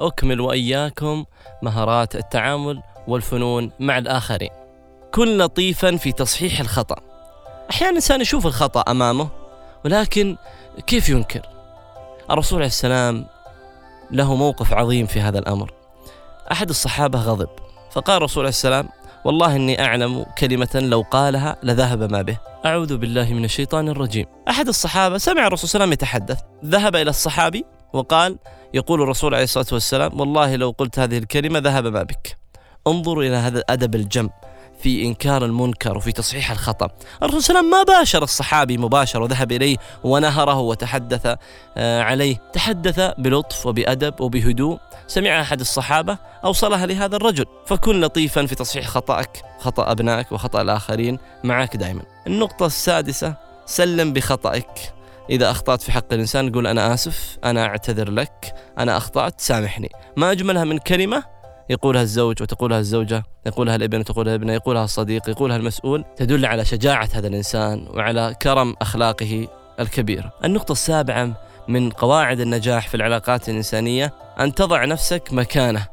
أكمل وإياكم مهارات التعامل والفنون مع الآخرين. كن لطيفا في تصحيح الخطأ. أحيانا الإنسان يشوف الخطأ أمامه ولكن كيف ينكر؟ الرسول عليه السلام له موقف عظيم في هذا الأمر. أحد الصحابة غضب فقال الرسول عليه السلام والله إني أعلم كلمة لو قالها لذهب ما به. أعوذ بالله من الشيطان الرجيم. أحد الصحابة سمع الرسول صلى الله عليه وسلم يتحدث ذهب إلى الصحابي وقال يقول الرسول عليه الصلاة والسلام والله لو قلت هذه الكلمة ذهب ما بك. انظروا إلى هذا الأدب الجم في إنكار المنكر وفي تصحيح الخطأ. الرسول صلى الله عليه وسلم ما باشر الصحابي مباشرة وذهب إليه ونهره وتحدث آه، عليه. تحدث بلطف وبأدب وبهدوء. سمع أحد الصحابة أوصلها لهذا الرجل. فكن لطيفا في تصحيح خطأك خطأ أبنائك وخطأ الآخرين معك دائما. النقطة السادسة سلم بخطأك. إذا أخطأت في حق الإنسان قول أنا آسف أنا أعتذر لك أنا أخطأت سامحني. ما أجملها من كلمة يقولها الزوج وتقولها الزوجة يقولها الابن وتقولها الابنة يقولها الصديق يقولها المسؤول تدل على شجاعة هذا الإنسان وعلى كرم أخلاقه الكبيرة النقطة السابعة من قواعد النجاح في العلاقات الإنسانية أن تضع نفسك مكانه.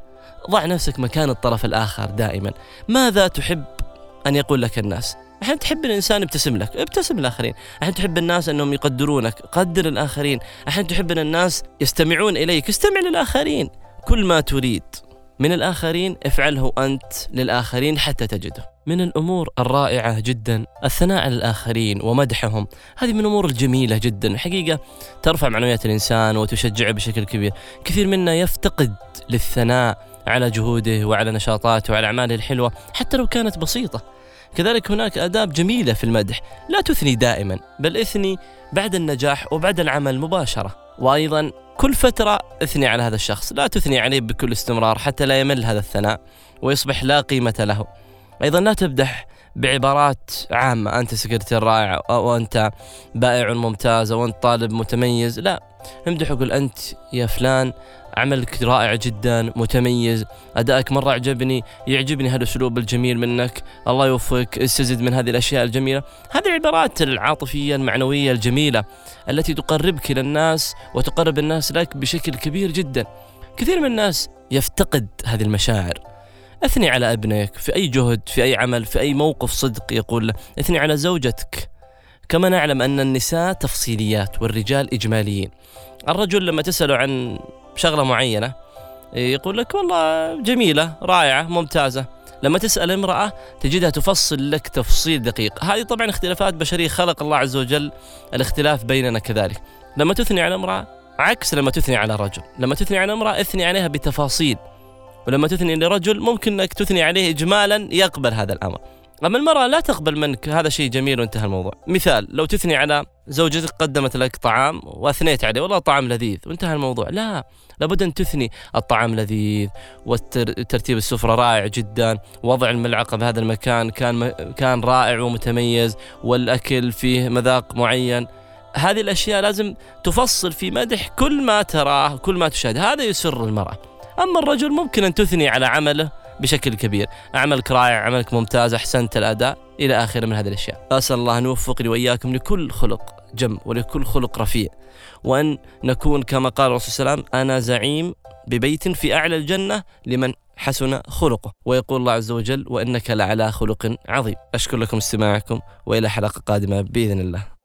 ضع نفسك مكان الطرف الآخر دائما. ماذا تحب أن يقول لك الناس؟ أحيانا تحب الإنسان يبتسم لك ابتسم الآخرين أحيانا تحب الناس أنهم يقدرونك قدر الآخرين. أحيانا تحب أن الناس يستمعون إليك استمع للآخرين. كل ما تريد من الآخرين افعله أنت للآخرين حتى تجده. من الأمور الرائعة جدا الثناء على الآخرين ومدحهم. هذه من الأمور الجميلة جدا. حقيقة ترفع معنويات الإنسان وتشجعه بشكل كبير. كثير منا يفتقد للثناء على جهوده وعلى نشاطاته وعلى أعماله الحلوة حتى لو كانت بسيطة. كذلك هناك آداب جميلة في المدح لا تثني دائما بل اثني بعد النجاح وبعد العمل مباشرة. وأيضا كل فترة اثني على هذا الشخص لا تثني عليه بكل استمرار حتى لا يمل هذا الثناء ويصبح لا قيمة له. أيضا لا تمدح بعبارات عامة أنت سكرتير رائع أو أنت بائع ممتاز أو أنت طالب متميز لا. امدح وقول أنت يا فلان. عملك رائع جدا متميز. أدائك مرة عجبني يعجبني هذا الأسلوب الجميل منك. الله يوفقك استزد من هذه الأشياء الجميلة. هذه العبارات العاطفية المعنوية الجميلة التي تقربك إلى الناس وتقرب الناس لك بشكل كبير جدا. كثير من الناس يفتقد هذه المشاعر. اثني على أبنك في أي جهد في أي عمل في أي موقف صدق يقول. له اثني على زوجتك. كما نعلم أن النساء تفصيليات والرجال إجماليين. الرجل لما تسأله عن شغلة معينة يقول لك والله جميلة رائعة ممتازة. لما تسأل امرأة تجدها تفصل لك تفصيل دقيق. هذه طبعا اختلافات بشرية خلق الله عز وجل الاختلاف بيننا كذلك. لما تثني على امرأة عكس لما تثني على رجل. لما تثني على امرأة اثني عليها بتفاصيل. ولما تثني لرجل ممكن أنك تثني عليه اجمالا يقبل هذا الأمر. أما المرأة لا تقبل منك هذا شيء جميل وانتهى الموضوع. مثال لو تثني على زوجتك قدمت لك طعام واثنيت عليه والله طعام لذيذ وانتهى الموضوع. لا لابد أن تثني الطعام لذيذ وترتيب السفرة رائع جدا وضع الملعقة بهذا المكان كان كان رائع ومتميز والأكل فيه مذاق معين. هذه الأشياء لازم تفصل في مدح كل ما تراه كل ما تشاهد. هذا يسر المرأة. أما الرجل ممكن أن تثني على عمله بشكل كبير. عملك رائع عملك ممتاز أحسنت الأداء. إلى آخره من هذه الأشياء. أسأل الله أن يوفقني وإياكم لكل خلق جم ولكل خلق رفيع. وأن نكون كما قال الرسول صلى الله عليه وسلم أنا زعيم ببيت في أعلى الجنة لمن حسن خلقه. ويقول الله عز وجل وإنك لعلى خلق عظيم. أشكر لكم استماعكم وإلى حلقة قادمة بإذن الله.